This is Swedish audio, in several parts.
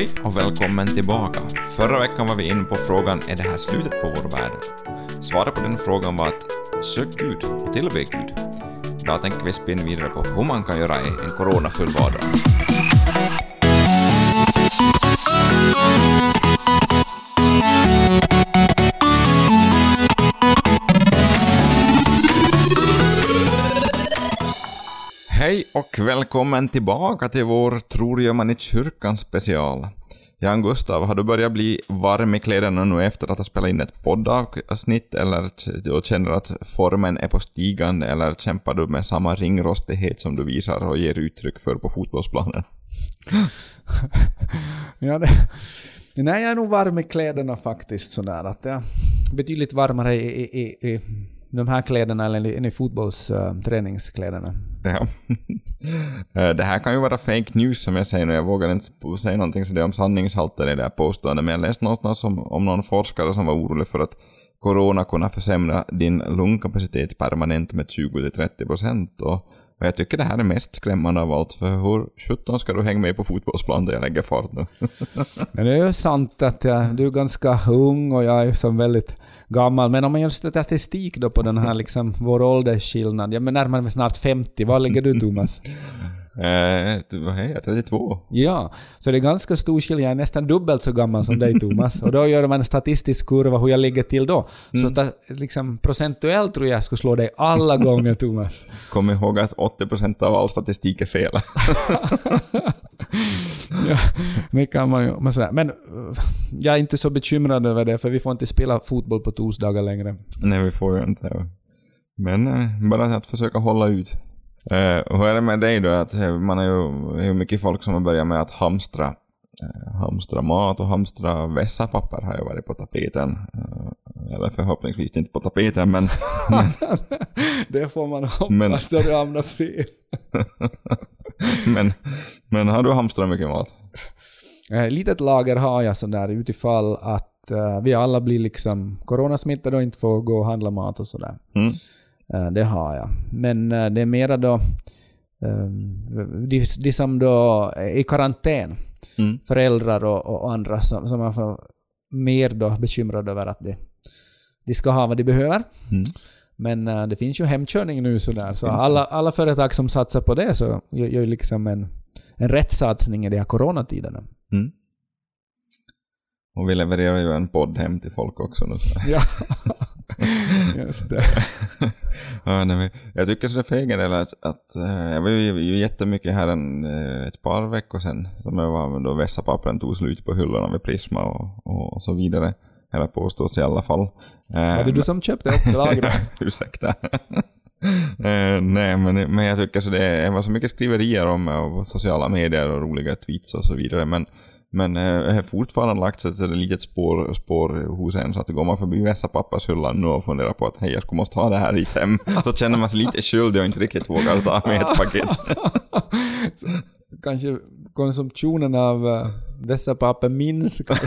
Hej och välkommen tillbaka. Förra veckan var vi inne på frågan är det här slutet på vår värld? Svaret på den frågan var att sök Gud och tillbe Gud. Idag tänker vi spinna vidare på hur man kan göra i en coronafull vardag. Hej och välkommen tillbaka till vår Tror gör man i kyrkan special. Jan Gustav, har du börjat bli varm i kläderna nu efter att ha spelat in ett poddavsnitt eller du känner att formen är på stigande eller kämpar du med samma ringrostighet som du visar och ger uttryck för på fotbollsplanen? ja, det, nej, jag är nog varm i kläderna faktiskt sådär att jag är betydligt varmare i, i, i, i de här kläderna än i fotbollsträningskläderna. Ja. Eh, det här kan ju vara fake news som jag säger nu, jag vågar inte säga någonting så det är om sanningshalten i det här påståendet, men jag läste någonstans om, om någon forskare som var orolig för att corona kunde försämra din lungkapacitet permanent med 20-30 procent. Och, och jag tycker det här är mest skrämmande av allt, för hur sjutton ska du hänga med på fotbollsplanen där jag lägger fart nu? Men det är ju sant att jag, du är ganska ung och jag är som väldigt gammal. Men om man gör statistik då på den här liksom, vår åldersskillnad. Jag närmar mig snart 50. Var ligger du Thomas? Eh, vad är jag? 32? Ja, så det är ganska stor skillnad. Jag är nästan dubbelt så gammal som dig Thomas. Och då gör man en statistisk kurva hur jag ligger till då. Mm. Så ta, liksom, procentuellt tror jag jag skulle slå dig alla gånger Thomas. Kom ihåg att 80% av all statistik är fel. ja, det kan man ju. Men, sådär. men jag är inte så bekymrad över det, för vi får inte spela fotboll på torsdagar längre. Nej, vi får ju inte. Men eh, bara att försöka hålla ut. Eh, hur är det med dig då? Att eh, man är ju, är ju mycket folk som har börjat med att hamstra, eh, hamstra mat och hamstra vässapapper har ju varit på tapeten. Eh, eller förhoppningsvis inte på tapeten, men... men det får man hoppas men, då du hamnar fel. men, men har du hamstrat mycket mat? Eh, litet lager har jag sådär utifall att uh, vi alla blir liksom coronasmittade och inte får gå och handla mat och sådär. Mm. Uh, det har jag. Men uh, det är mera då de, de som då är i karantän, mm. föräldrar och, och, andra som, som man får mer då bekymrade över att de, de ska ha vad de behöver. Mm. Men uh, det finns ju hemkörning nu sådär, så alla, alla företag som satsar på det så gör, gör liksom en, en rätt satsning i de här coronatiderna. Mm. Och vi levererar ju en podd hem till folk också nu. Ja, just det. ja, nej, jag tycker så det för egen del att, att äh, jag var ju jättemycket här en, äh, ett par veckor sedan, som jag var då tog slut på hyllorna vid Prisma och, och så vidare. Eller påstås i alla fall. Var det du som köpte upp lagret? Ursäkta. eh, nej, men, men jag tycker så det var så mycket skriverier om och sociala medier och roliga tweets och så vidare, men men eh, jag har fortfarande lagt sig ett litet spår, spår hos en så att går man förbi vässapappershyllan nu och funderar på att hej, jag skulle måste ha det här hit hem. Så känner man sig lite skyldig och inte riktigt vågar ta med ett paket. Kanske konsumtionen av uh, dessa papper minskar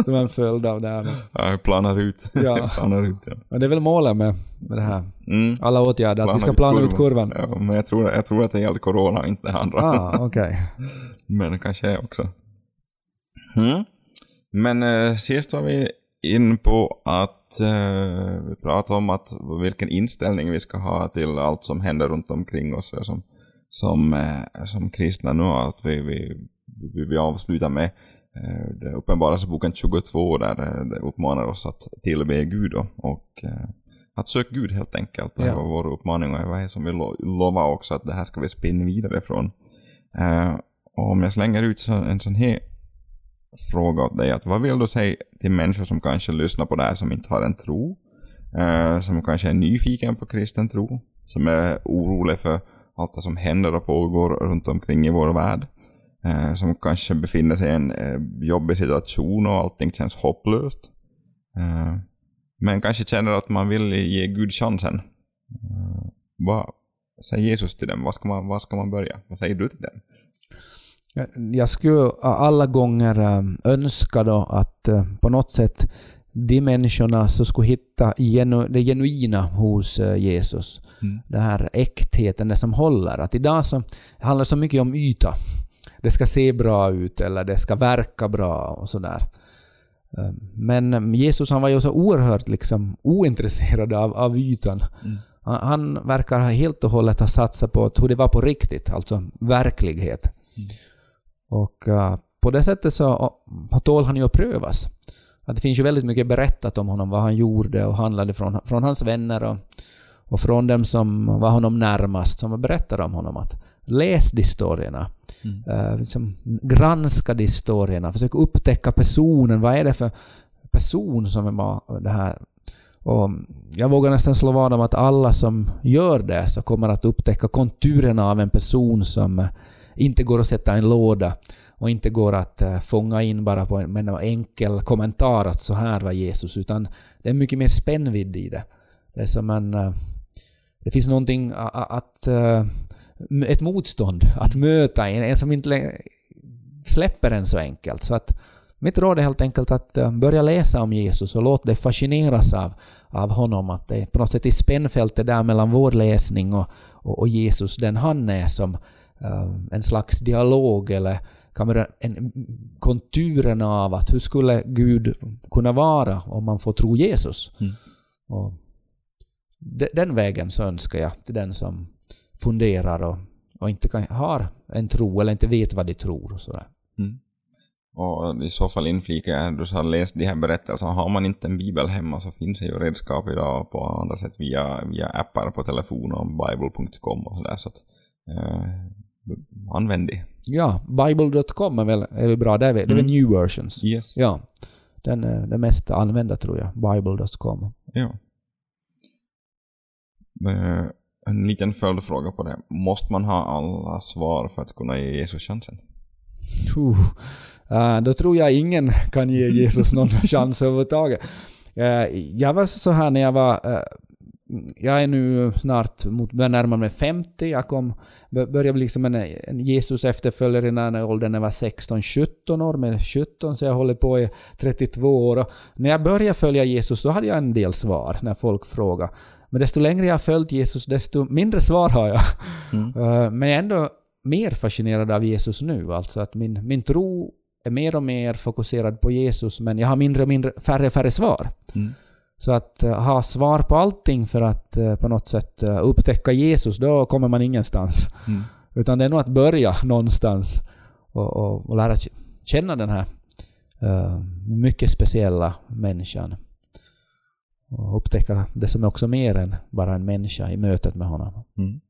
som en följd av det här. Ja, planar ut. Ja. planar ut ja. Men det är väl målet med, med det här. Mm. Alla åtgärder, att vi ska plana ut kurvan. Ja, men jag tror, jag tror att det gäller corona och inte det andra. Ah, okay. men kanske är också. Mm. Men eh, sist var vi in på att eh, vi pratade om att vilken inställning vi ska ha till allt som händer runt omkring oss som, som, eh, som kristna nu. Att vi, vi, vi, vi avslutar med eh, det Uppenbarelseboken 22 där eh, det uppmanar oss att tillbe Gud och, och att söka Gud helt enkelt. Det var vår uppmaning och vad är som vi lo lovar också att det här ska vi spinna vidare från. Och om jag slänger ut en sån här fråga åt dig att vad vill du säga till människor som kanske lyssnar på det här som inte har en tro, som kanske är nyfiken på kristen tro, som är orolig för allt det som händer och pågår runt omkring i vår värld, eh, som kanske befinner sig i en eh, jobbig situation och allting känns hopplöst, eh, men kanske känner att man vill ge Gud chansen. Eh, vad säger Jesus till dem? Var ska, man, var ska man börja? Vad säger du till dem? Jag skulle alla gånger eh, önska då att eh, på något sätt de människorna som skulle hitta det genuina hos eh, Jesus. Mm. Den här äktheten, det som håller. Att idag så handlar det så mycket om yta. det ska se bra ut eller det ska verka bra och sådär. Eh, men Jesus han var ju så oerhört liksom ointresserad av, av ytan. Mm. Han, han, verkar helt och hållet ha satsat på hur det var på riktigt, alltså verklighet. Mm. Och uh, på det sättet så uh, tål han ju att prövas. Att det finns ju väldigt mycket berättat om honom, vad han gjorde och handlade från, från hans vänner och, och från dem som var honom närmast, som berättade om honom. att Läs de historierna. Mm. Uh, liksom, granska de historierna. Försök upptäcka personen. Vad är det för person som är det här? Och jag vågar nästan slå vad om att alla som gör det så kommer att upptäcka konturerna av en person som inte går att sätta i en låda och inte går att uh, fånga in bara på en, med en enkel kommentar att så här var Jesus, utan det är mycket mer spännvidd i det. Det är som en... Uh, det finns någonting att... Uh, ett motstånd att möta, en, som inte släpper en så enkelt. Så att mitt råd är helt enkelt att börja läsa om Jesus och låt dig fascineras av, av honom. Att det är på något sätt i spännfältet där mellan vår läsning och, och, och Jesus, den han är som en slags dialog eller kan en, konturerna av att hur skulle Gud kunna vara om man får tro Jesus? Mm. Och de, den vägen så önskar jag till den som funderar och, och inte kan, har en tro eller inte vet vad de tror. Och sådär. Mm. Och i så fall inflikar jag, du har läst de här berättelserna, har man inte en bibel hemma så finns det ju redskap idag på andra sätt via, via appar på telefon och bible.com och sådär så att eh, använd det. Ja, bible.com är väl, är väl bra, det är väl, mm. new versions. Yes. Ja. Den är den mest använda tror jag, bible.com. Ja. Eh, en liten följdfråga på det. Måste man ha alla svar för att kunna ge Jesus chansen? Uh, då tror jag ingen kan ge Jesus någon chans överhuvudtaget. Jag var så här när jag var jag är nu snart mot, börjar närma mig 50. Jag kom, började liksom en, en Jesus efterföljare när åldern var 16-17 år, med 17 så jag håller på i 32 år. Och när jag började följa Jesus då hade jag en del svar när folk frågade. Men desto längre jag har följt Jesus, desto mindre svar har jag. Mm. Eh, men jag är ändå mer fascinerad av Jesus nu. Alltså att min, min tro är mer och mer fokuserad på Jesus, men jag har mindre och mindre, färre och färre svar. Mm. Så att uh, ha svar på allting för att uh, på något sätt uh, upptäcka Jesus, då kommer man ingenstans. Mm. Utan det är nog att börja någonstans och, och, och lära känna den här mycket speciella människan och upptäcka det som är också mer än bara en människa i mötet med honom. Mm.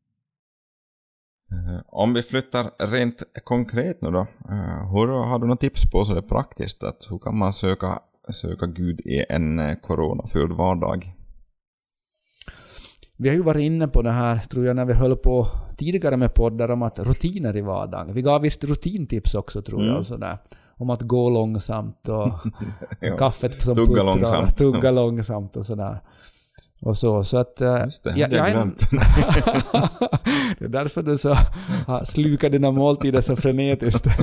Uh, om vi flyttar rent konkret nu då. Uh, hur, har du några tips på så det praktiskt? Att hur kan man söka, söka Gud i en uh, coronafylld vardag? Vi har ju varit inne på det här, tror jag, när vi höll på tidigare med poddar om att rutiner i vardagen. Vi gav visst rutintips också, tror jag. Mm. Och sådär om att gå långsamt och kaffet som tugga puttrar, långsamt. tugga långsamt och sådär. Och så, så att... Eh, Just det, jag, jag glömt. det är därför du så slukar dina måltider så frenetiskt.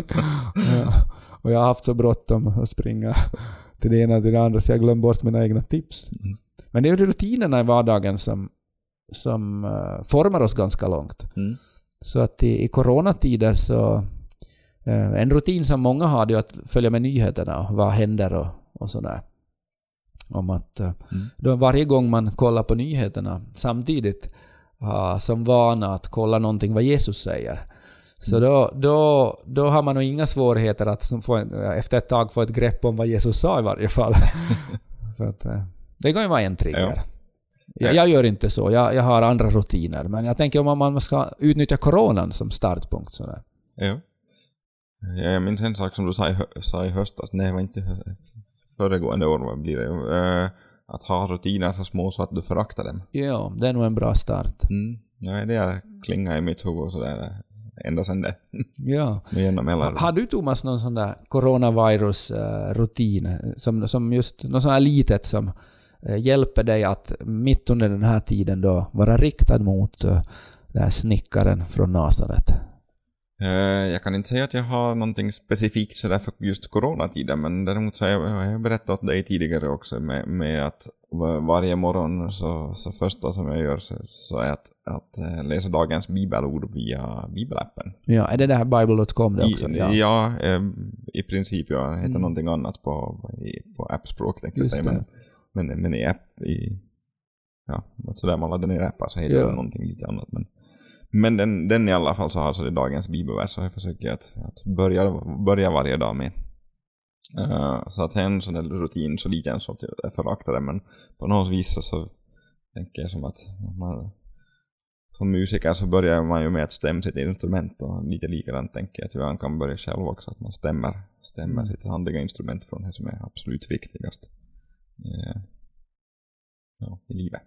ja. Och jag har haft så bråttom att springa till det ena till det andra så jag glömde bort mina egna tips. Mm. Men det är ju rutinerna i vardagen som, som uh, formar oss ganska långt. Mm. Så att i, i coronatider så Eh, en rutin som många har är att följa med nyheterna vad händer och, och sådär. Om att eh, mm. då varje gång man kollar på nyheterna samtidigt som vana att kolla någonting vad Jesus säger. Så då, då, då har man nog inga svårigheter att få, efter ett tag få ett grepp om vad Jesus sa i varje fall. För att, eh, det kan ju vara en trigger. Ja. Jag, jag, gör inte så, jag, jag har andra rutiner. Men jag tänker om man ska utnyttja coronan som startpunkt. Sådär. Ja. Jag minns en sak som du sa i, sa i höstas, nej det var inte föregående år, blir det? Uh, att ha rutiner så små så att du föraktar dem. Ja, det är nog en bra start. Mm. Ja, det har klingat i mitt huvud sådär ända sen det. Ja. Har du Thomas någon sån där coronavirus-rutin, eh, som, som just, något sånt här litet som eh, hjälper dig att mitt under den här tiden då vara riktad mot den här snickaren från Nasaret? Eh, Jag kan inte säga att jag har någonting specifikt sådär för just coronatiden, men däremot så har jag, har jag berättat dig tidigare också med, med att va- varje morgon så, så första som jag gör så, så är att, att eh, läsa dagens bibelord via bibelappen. Ja, är det det här bible.com det också? I, ja. ja, eh, i princip. Ja, det heter någonting annat på, på appspråk tänkte jag säga. Men, men, men i app, i, ja, något sådär man laddar ner appar så heter Ja. det någonting lite annat. Men, men den, den i alla fall så har så det dagens bibelvers så jag försöker att, att börja, börja varje dag med. Eh, så att det är en sån där rutin så liten så att jag föraktar det men på något vis så, så tänker jag som att man, som musiker så börjar man ju med att stämma sitt instrument och lite likadant tänker jag att man kan börja själv också, att man stämmer, stämmer sitt handliga instrument från det som är absolut viktigast eh, ja, i livet.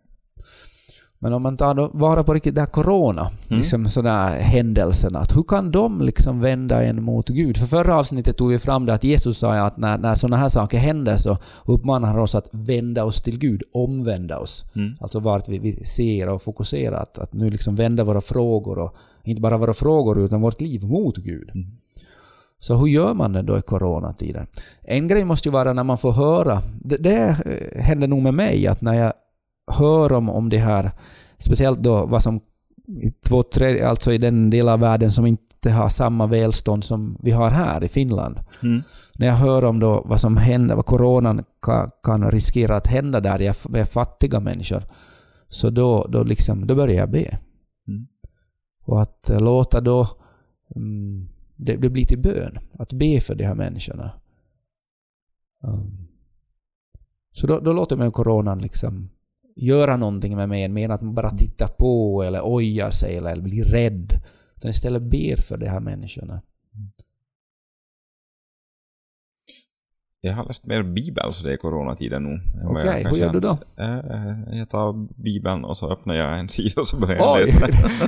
Men om man tar då vara på riktigt det här corona, Mm. liksom sådär händelserna, att hur kan de liksom vända en mot Gud? För förra avsnittet tog vi fram det att Jesus sa att när, när sådana här saker händer så uppmanar han oss att vända oss till Gud, omvända oss. Mm. Alltså vart vi, vi ser och fokuserar, att, att nu liksom vända våra frågor och inte bara våra frågor utan vårt liv mot Gud. Mm. Så hur gör man det då i coronatider? En grej måste ju vara när man får höra, det, det eh, händer nog med mig, att när jag hör om, om det här, speciellt då vad som två, tre, alltså i den del av världen som inte har samma välstånd som vi har här i Finland. Mm. När jag hör om då vad som händer, vad coronan kan, kan riskera att hända där med fattiga människor, så då, då, liksom, då börjar jag be. Mm. Och att låta då mm, det, det blir till bön. Att be för de här människorna. Um, så då, då låter man coronan liksom göra någonting med mig, mer än att man bara tittar på eller ojar sig eller blir rädd. Utan istället ber för de här människorna. Jag har läst mer bibel så det är coronatiden nu. Okej, jag hur gör du då? Eh, Jag tar bibeln och så öppnar jag en sida och så börjar jag Oj! läsa.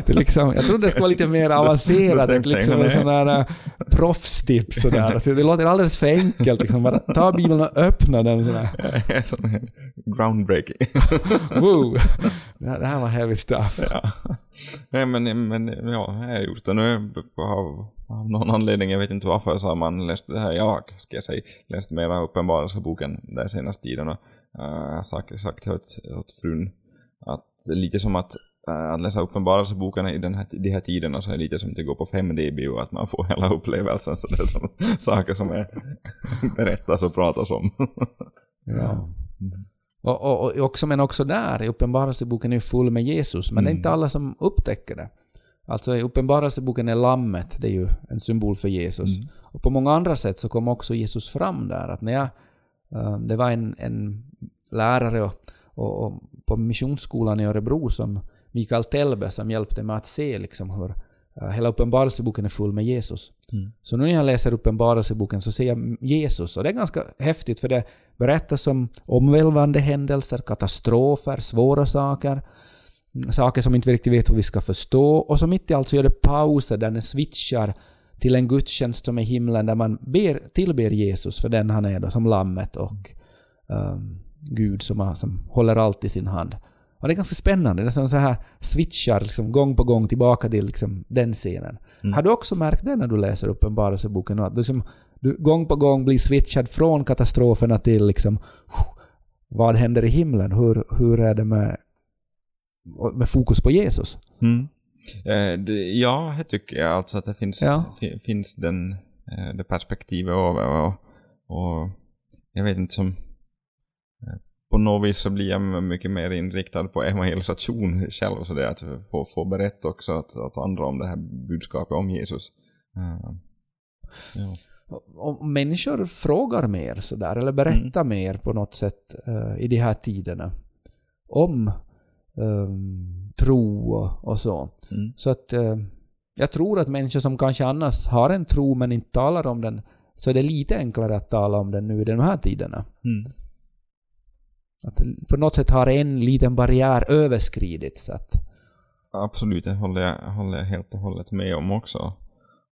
Det liksom, jag trodde det skulle vara lite mer avancerat, att liksom jag, en sån där äh, proffstips sådär. Alltså, det låter alldeles för enkelt liksom. Bara ta Bibeln och öppna den sådär. Groundbreaking. Woo! Det här, det här var heavy stuff. ja. Nej men, men ja, jag har gjort det nu av, av någon anledning, jag vet inte varför, så har man läst det här, jag ska jag säga, läst mera Uppenbarelseboken den senaste tiden och uh, sagt, sagt åt, åt frun att lite som att eh, att läsa Uppenbarelseboken i den här, de här tiderna så är det lite som att gå på 5D-bio, att man får hela upplevelsen, så det är som saker som är berättas och pratas om. Ja. Och, och, och också, men också där, i Uppenbarelseboken är full med Jesus, men det är inte alla som upptäcker det. Alltså i Uppenbarelseboken är lammet, det är ju en symbol för Jesus. Och på många andra sätt så kom också Jesus fram där. Att när jag, eh, det var en, en lärare och, och, och på missionsskolan i Örebro som Mikael Telbe som hjälpte mig att se liksom hur eh, hela Uppenbarelseboken är full med Jesus. Så nu när jag läser Uppenbarelseboken så ser jag Jesus och det är ganska häftigt för det berättas om omvälvande händelser, katastrofer, svåra saker, mm, saker som inte vi riktigt vet hur vi ska förstå och så mitt i allt så gör det pauser där den switchar till en gudstjänst som är himlen där man ber, tillber Jesus för den han är då, som lammet och ehm, Gud som, har, som håller allt i sin hand. Och det är ganska spännande, det är så här switchar liksom gång på gång tillbaka till liksom den scenen. Har du också märkt det när du läser Uppenbarelseboken? Att du, liksom, du gång på gång blir switchad från katastroferna till liksom vad händer i himlen? Hur, hur är det med, med fokus på Jesus? Mm. Eh, ja, det tycker jag. Alltså att det finns, Ja. fi, finns den, eh, det perspektivet över och, och jag vet inte som... eh, På något vis så blir jag mycket mer inriktad på evangelisation själv, så det att få, få berätta också att, att andra om det här budskapet om Jesus. Ja. Och människor frågar mer sådär, eller berättar mer på något sätt i de här tiderna om ehm, tro och, och så. Mm. Så att eh, jag tror att människor som kanske annars har en tro men inte talar om den, så är det lite enklare att tala om den nu i de här tiderna. Mm. Att på något sätt har en liten barriär överskridits. Att, Absolut, det håller jag, håller jag helt och hållet med om också.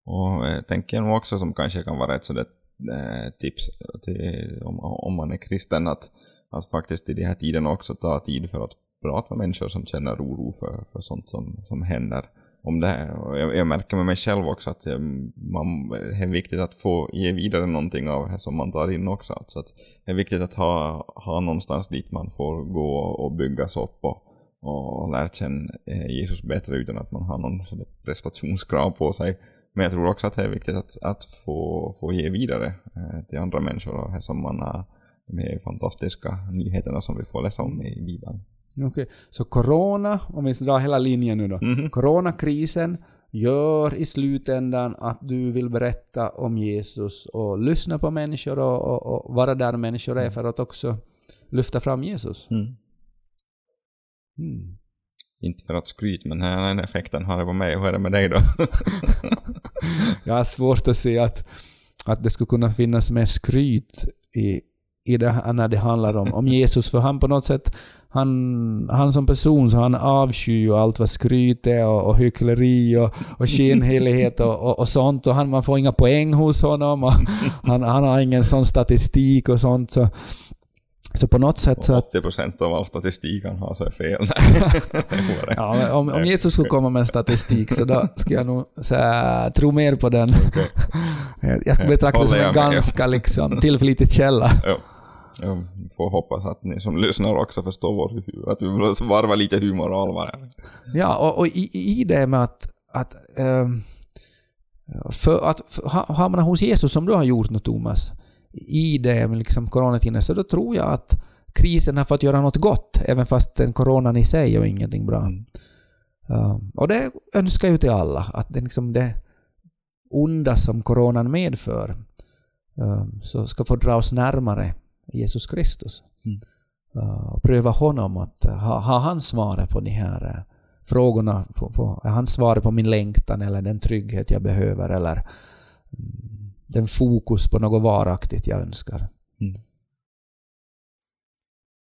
Och jag tänker nog också som kanske kan vara ett sådant eh, tips till, om, om man är kristen att, att faktiskt i de här tiderna också ta tid för att prata med människor som känner oro för, för sånt som, som händer. om det här. Och jag, jag märker med mig själv också att eh, man, det är viktigt att få ge vidare någonting av det som man tar in också. Alltså att det är viktigt att ha, ha någonstans dit man får gå och byggas upp och, och lära känna eh, Jesus bättre utan att man har någon prestationskrav på sig. Men jag tror också att det är viktigt att, att få, få ge vidare eh, till andra människor och det som man har de fantastiska nyheterna som vi får läsa om i Bibeln. Okej, okay. så corona, om vi drar hela linjen nu då. Mm. Coronakrisen gör i slutändan att du vill berätta om Jesus och lyssna på människor och, och, och vara där människor är mm. för att också lyfta fram Jesus. Mm. Mm. Inte för att skryta, men den effekten har det på mig. Hur är det med dig då? jag har svårt att se att, att det skulle kunna finnas mer skryt i, i det, när det handlar om, om Jesus, för han på något sätt, han, han som person så han avskyr ju allt vad skryt är och, och hyckleri och, och skenhelighet och, och, och, sånt. Och han, man får inga poäng hos honom och han, han har ingen sån statistik och sånt. Så så på något sätt... Och 80% av all statistik han har så är fel. ja, om, om Jesus skulle komma med statistik så då skulle jag nog så tro mer på den. Jag skulle betrakta det som en ganska liksom, tillförlitlig källa. Ja. Jag får hoppas att ni som lyssnar också förstår vår att vi varvar lite humor och allvar. Ja, och, och i, i det med att, att, ähm, för att för, hamna hos Jesus som du har gjort nu Thomas, i det med liksom coronatiden, så då tror jag att krisen har fått göra något gott, även fast den coronan i sig är ingenting bra. Um, och det önskar jag ju till alla, att det, liksom det onda som coronan medför um, så ska få dra oss närmare Jesus Kristus. Mm. Uh, pröva honom, att ha, ha han svaret på de här uh, frågorna, på, på, han svaret på min längtan eller den trygghet jag behöver eller um, den fokus på något varaktigt jag önskar. Mm.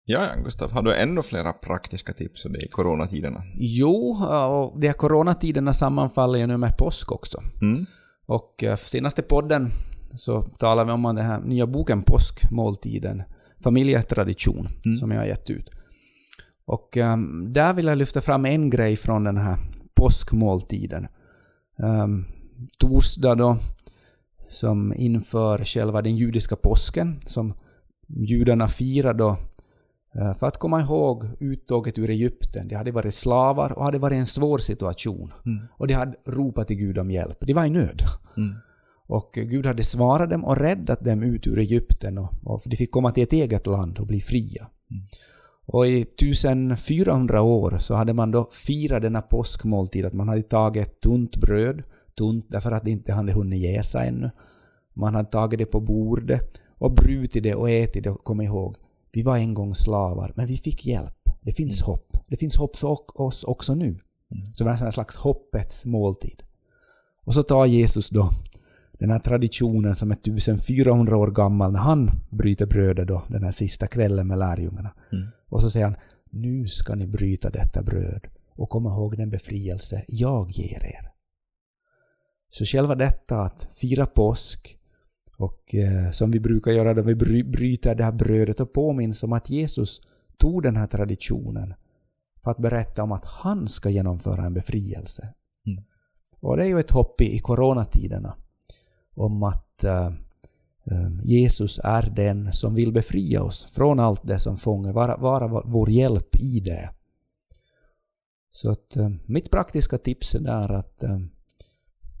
Ja, Gustav, har du ännu flera praktiska tips i coronatiderna? Jo, och de här coronatiderna sammanfaller ju nu med påsk också. Mm. Och uh, senaste podden så talar vi om den här nya boken Påskmåltiden, familjetradition, mm. som jag har gett ut. Och um, där vill jag lyfta fram en grej från den här påskmåltiden. Um, torsdag då, som inför själva den judiska påsken, som judarna firar då uh, för att komma ihåg uttåget ur Egypten. De hade varit slavar och hade varit i en svår situation. Mm. Och de hade ropat till Gud om hjälp. De var i nöd. Mm. Och Gud hade svarat dem och räddat dem ut ur Egypten och, och de fick komma till ett eget land och bli fria. Mm. Och i 1400 år så hade man då firat denna påskmåltid, att man hade tagit ett tunt bröd, tunt därför att det inte hade hunnit jäsa ännu. Man hade tagit det på bordet och brutit det och ätit det och kommit ihåg, vi var en gång slavar, men vi fick hjälp. Det finns mm. hopp. Det finns hopp för oss också nu. Mm. Så det var en slags hoppets måltid. Och så tar Jesus då den här traditionen som är 1400 år gammal när han bryter brödet då, den här sista kvällen med lärjungarna. Mm. Och så säger han nu ska ni bryta detta bröd och komma ihåg den befrielse jag ger er. Så själva detta att fira påsk och eh, som vi brukar göra då vi bryter det här brödet och påminns om att Jesus tog den här traditionen för att berätta om att han ska genomföra en befrielse. Mm. Och det är ju ett hopp i coronatiderna om att uh, Jesus är den som vill befria oss från allt det som fångar, vara, vara vår hjälp i det. Så att uh, mitt praktiska tips är att uh,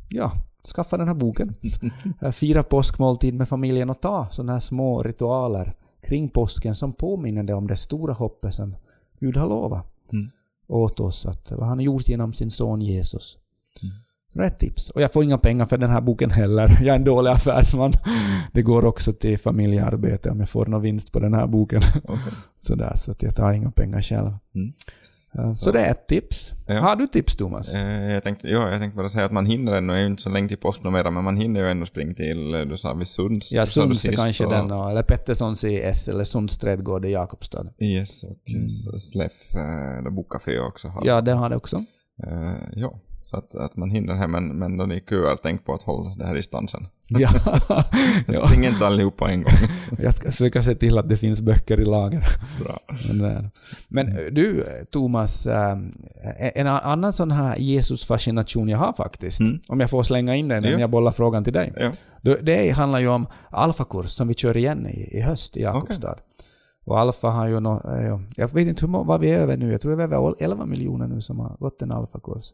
ja, skaffa den här boken. Fira påskmåltid med familjen och ta sådana här små ritualer kring påsken som påminner dig om det stora hoppet som Gud har lovat mm. åt oss, att vad han har gjort genom sin son Jesus. Mm. Rätt tips. Och jag får inga pengar för den här boken heller. Jag är en dålig affärsman. Mm. Det går också till familjearbete om jag får någon vinst på den här boken. Okay. Sådär, så att jag tar inga pengar själv. Mm. Så. så. det är ett tips. Ja. Har du tips Thomas? Eh, jag tänkte, ja, jag tänkte bara säga att man hinner ännu, det är ju inte så länge till påsk men man hinner ju ändå springa till, eh, du sa vi Sunds. Ja, Sunds är kanske och, den, eller Petterssons i S, eller Sunds trädgård i Jakobstad. Yes, och mm. Släff, eller Bokcafé också har Ja, det har det också. Uh, ja. Så att, att man hinner hem, men, men då ni köar, tänk på att hålla det här distansen. Ja. ja. Spring inte allihop på en gång. Jag ska försöka se till att det finns böcker i lager. Bra. Men, eh, men du, Thomas, eh, en annan sån här Jesus-fascination jag har faktiskt, om jag får slänga in den när Ja. jag bollar frågan till dig. Då- Det handlar ju om Alfa-kurs som vi kör igen i, i höst i Jakobstad. Och Alfa har ju nå, eh, ja, jag vet inte hur vad vi är över nu, jag tror vi är över 11 miljoner nu som har gått en Alfa-kurs.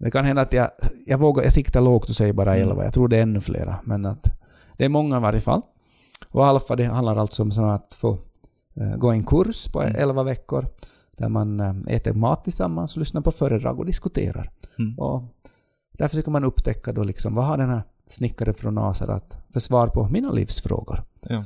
Det kan hända att jag, jag vågar, jag siktar lågt och säger bara 11, jag tror det är ännu flera, men att det är många i varje fall. Och Alfa det handlar alltså om att få eh, gå en kurs på 11 veckor där man eh, äter mat tillsammans, lyssnar på föredrag och diskuterar. Mm. Och där försöker man upptäcka då liksom, vad har den här snickaren från Nasaret för svar på mina livsfrågor? Ja.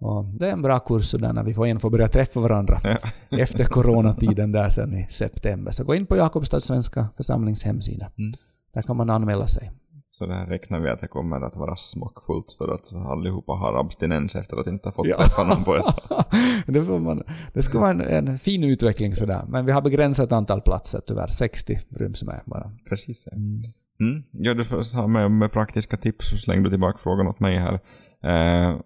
Och det är en bra kurs sådär när vi får igen får börja träffa varandra Ja. efter coronatiden där sen i september. Så gå in på Jakobstads svenska församlings hemsida. Mm. Där kan man anmäla sig. Så där räknar vi att det kommer att vara smockfullt för att allihopa har abstinens efter att inte ha fått Ja. träffa någon på ett det, får man, det ska vara en, en fin utveckling sådär. Men vi har begränsat antal platser tyvärr. 60 ryms med bara. Precis. Ja. Mm. Ja, du får med, med praktiska tips så slängde du tillbaka frågan åt mig här. Eh,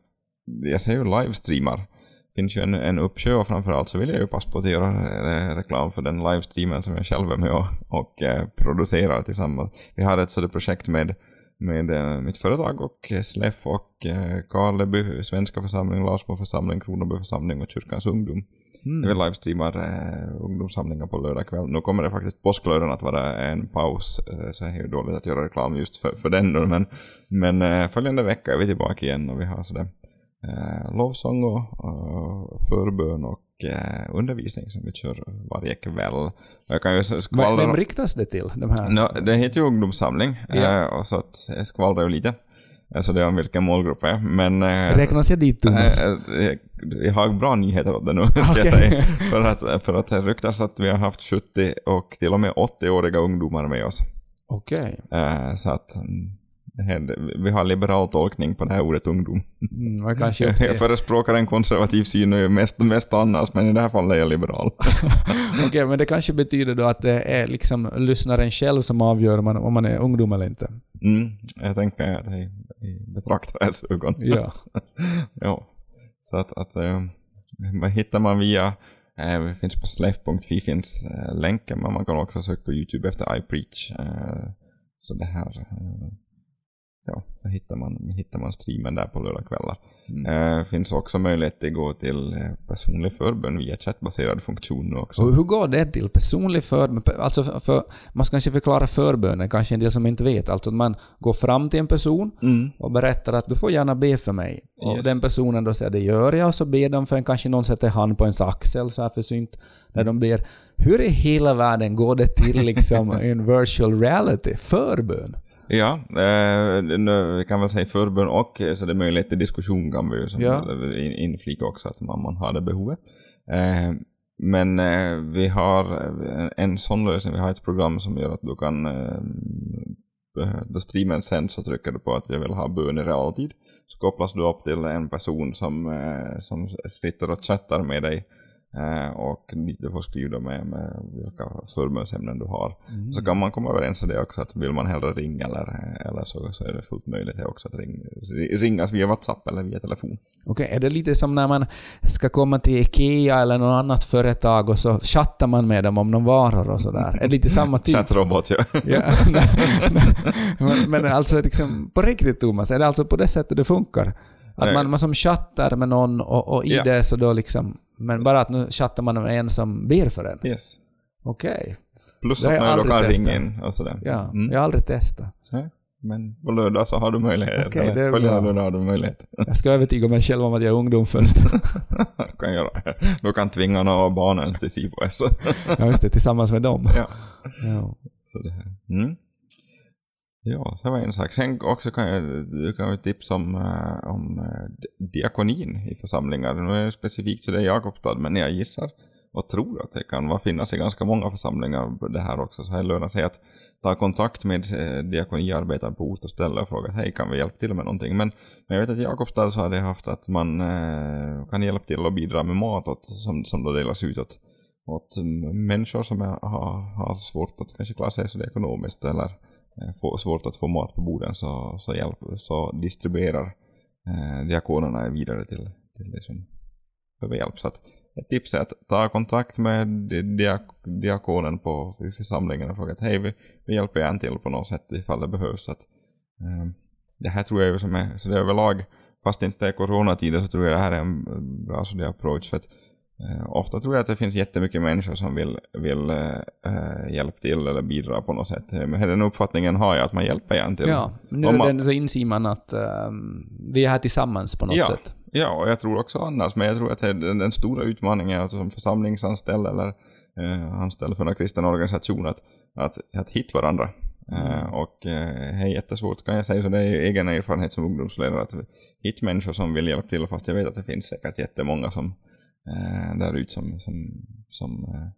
jag ser ju livestreamar. Det finns ju en, en uppsjö och framförallt så vill jag ju passa på att göra eh, reklam för den livestreamen som jag själv är med och, och eh, producerar tillsammans. Vi har ett sådant projekt med, med eh, mitt företag och SLEF och Karleby svenska församling, Larsmo församling, Kronoby församling och Kyrkans ungdom. Mm. Vi livestreamar eh, ungdomssamlingar på lördag kväll. Nu kommer det faktiskt påsklördagen att vara en paus, eh, så det är ju dåligt att göra reklam just för, för den då, men, men eh, följande vecka är vi tillbaka igen och vi har sådär eh, lovsång och, och förbön och eh, undervisning som vi kör varje kväll. Jag kan ju skvallra... vem riktas det till? De här? Nå, det heter ju ungdomssamling, Ja. eh, och så att jag skvallrar ju lite. Alltså det är om vilken målgrupp det är, men... eh, Räknas jag dit Thomas? Eh, eh, Jag har bra nyheter åt det nu, jag Okej. säga. För att, för att det ryktas att vi har haft 70 och till och med 80-åriga ungdomar med oss. Okej. Eh, Så att mm, vi har liberal tolkning på det här ordet ungdom. Mm, kanske Jag till- förespråkar en konservativ syn mest, mest annars, men i det här fallet är jag liberal. Okej, men det kanske betyder då att det är liksom lyssnaren själv som avgör om man, om man är ungdom eller inte. Mm, jag tänker att det är i betraktarens ögon. Ja. ja. Så att, att vad hittar man via, eh, det finns på slef.fi finns eh, länken, men man kan också söka på YouTube efter iPreach. Eh, så det här, eh, ja, så hittar man, hittar man streamen där på lördagskvällar. Eh, finns också möjlighet att gå till eh, personlig förbön via chattbaserad funktion nu också. Och hur går det till? Personlig förbön? Alltså för, för, man ska kanske förklara förbönen, kanske en del som inte vet. Alltså att man går fram till en person Mm. och berättar att du får gärna be för mig. Och Yes. den personen då säger det gör jag, och så ber de för en, kanske någon sätter hand på ens axel så här försynt när de ber. Hur i hela världen går det till liksom en virtual reality? Förbön? Ja, eh, vi kan väl säga förbön och eh, så det är möjlighet till diskussion kan vi ju som Ja. in, inflika också att man, har det behovet. Eh, men eh, vi har en, en sån lösning, vi har ett program som gör att du kan eh, eh, då streamen sen så trycker du på att jag vill ha bön i realtid. Så kopplas du upp till en person som, eh, som sitter och chattar med dig. Eh, och du får skriva med, med vilka förbönsämnen du har. Så kan man komma överens om det också, att vill man hellre ringa eller, eller så, så är det fullt möjligt också att ring, ringas via WhatsApp eller via telefon. Okej, är det lite som när man ska komma till IKEA eller något annat företag och så chattar man med dem om någon varor och sådär? Är det lite samma typ? Chattrobot, ja. Ja, men, men alltså liksom, på riktigt Thomas, är det alltså på det sättet det funkar? Att man, man som chattar med någon och, och i Ja. det så då liksom... Men bara att nu chattar man med en som ber för en. Yes. Okej. Plus Det har att man då kan ringa in och sådär. Ja, Mm. jag har aldrig testat. Nej, Men på lördag så har du möjlighet. Okej, eller följande lördag har du möjlighet. Jag ska övertyga mig själv om att jag är ungdom först. du kan göra det. Du kan tvinga några av barnen till SIPOS. ja, just det, tillsammans med dem. ja. Ja. Så det här. Mm. Ja, det var en sak. Sen också kan jag, du kan ju tipsa om, eh, om eh, diakonin i församlingar. Nu är det specifikt så det är Jakobstad, men jag gissar och tror att det kan finnas i ganska många församlingar det här också. Så här lönar sig att ta kontakt med eh, diakoniarbetaren diakoniarbetare på ort och ställe och fråga hej kan vi hjälpa till med någonting. Men, men jag vet att i Jakobstad så har det haft att man eh, kan hjälpa till och bidra med mat åt, som, som då delas ut åt åt människor som är, har, har svårt att kanske klara sig så det ekonomiskt eller Eh, få, svårt att få mat på borden så, så, hjälp, så distribuerar eh, diakonerna vidare till, till de som behöver hjälp. Så att ett tips är att ta kontakt med diak diakonen på församlingen och fråga att hej, vi, vi hjälper en till på något sätt ifall det behövs. Så att, eh, det här tror jag är som är, så det är överlag, fast det inte är coronatider så tror jag det här är en bra sådär approach. För att, ofta tror jag att det finns jättemycket människor som vill, vill eh, hjälpa till eller bidra på något sätt. Men den uppfattningen har jag att man hjälper igen till. Ja, nu man- den, så inser man att ehm, vi är här tillsammans på något ja, sätt. Ja, och jag tror också annars, men jag tror att den, den stora utmaningen alltså som församlingsanställd eller eh, anställd för en kristen organisation att, att, att hitta varandra. Eh, och eh, det är jättesvårt kan jag säga, så det är ju egen erfarenhet som ungdomsledare att hitta människor som vill hjälpa till, fast jag vet att det finns säkert jättemånga som eh, där ute som, som, som eh,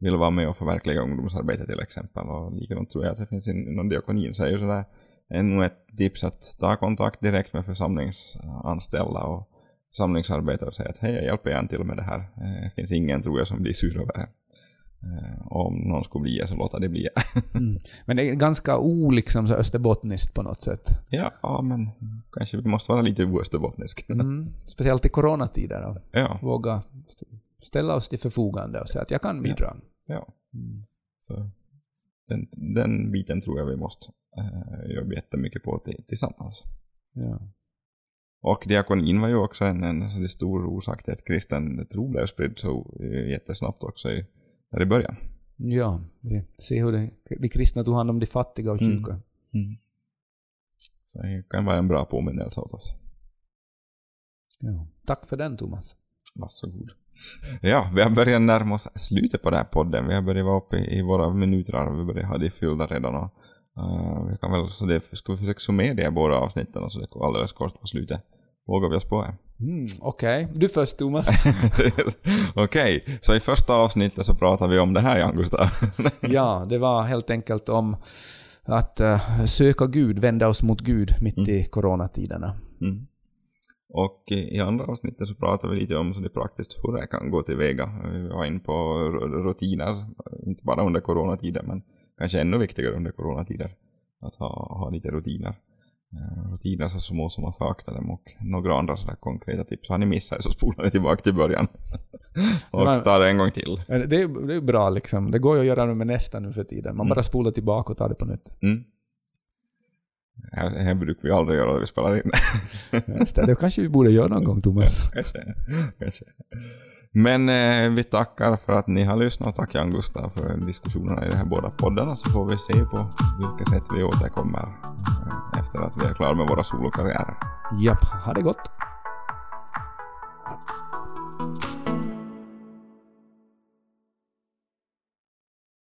vill vara med och förverkliga ungdomsarbete till exempel. Och likadant tror jag att det finns inom diakonin, så är ju sådär ännu ett tips att ta kontakt direkt med församlingsanställda och församlingsarbetare och säga att hej, jag hjälper gärna till med det här. Eh, det finns ingen, tror jag, som blir sur över det. Eh, om någon skulle bli det, så låta det bli. Mm. Men det är ganska oliksom så österbottniskt på något sätt. ja, ja, men kanske vi måste vara lite oösterbottniska. Mm. Speciellt i coronatider. Och Ja, våga st- ställa oss till förfogande och säga att jag kan bidra. ja. Mm. Så den, den biten tror jag vi måste eh, jobba jättemycket på till- tillsammans. Ja. Och diakonin var ju också en, en där stor orsak till att kristen tro blev spridd så eh, jättesnabbt också i, där i början. ja, vi ser hur det, de kristna tog hand om de fattiga och Mm. sjuka. Så det kan vara en bra påminnelse åt oss. Ja. Tack för den Thomas. Varsågod. Ja, vi har börjat närma oss slutet på den här podden. Vi har börjat vara uppe i, våra minuter och vi börjar ha det fyllda redan. Och, eh, vi kan väl, så det, ska vi försöka summera de här båda avsnitten och så det går alldeles kort på slutet. Vågar vi oss på det? Mm, Okej, du först Thomas. Okej, så i första avsnittet så pratar vi om det här Jan Gustav. ja, det var helt enkelt om att eh, söka Gud, vända oss mot Gud mitt i coronatiderna. Mm. Och i andra avsnittet så pratar vi lite om så det praktiskt hur det kan gå tillväga. Vi var inne på rutiner, inte bara under coronatider men kanske ännu viktigare under coronatider. Att ha, ha lite rutiner. Eh, Rutiner så små som man föraktar dem och några andra sådär konkreta tips. Har ni missat det så spolar ni tillbaka till början. och Men- tar det en gång till. Det är, det är bra liksom. Det går ju att göra med nästa nu för tiden. Man bara spolar tillbaka och tar det på nytt. Mm. Här, här brukar vi aldrig göra det vi spelar in. Just det, det kanske vi borde göra någon gång Thomas. kanske. kanske. Men eh, vi tackar för att ni har lyssnat och tack Jan Gustav för diskussionerna i de här båda poddarna så får vi se på vilket sätt vi återkommer eh, efter att vi är klara med våra solokarriärer. Japp, ha det gott.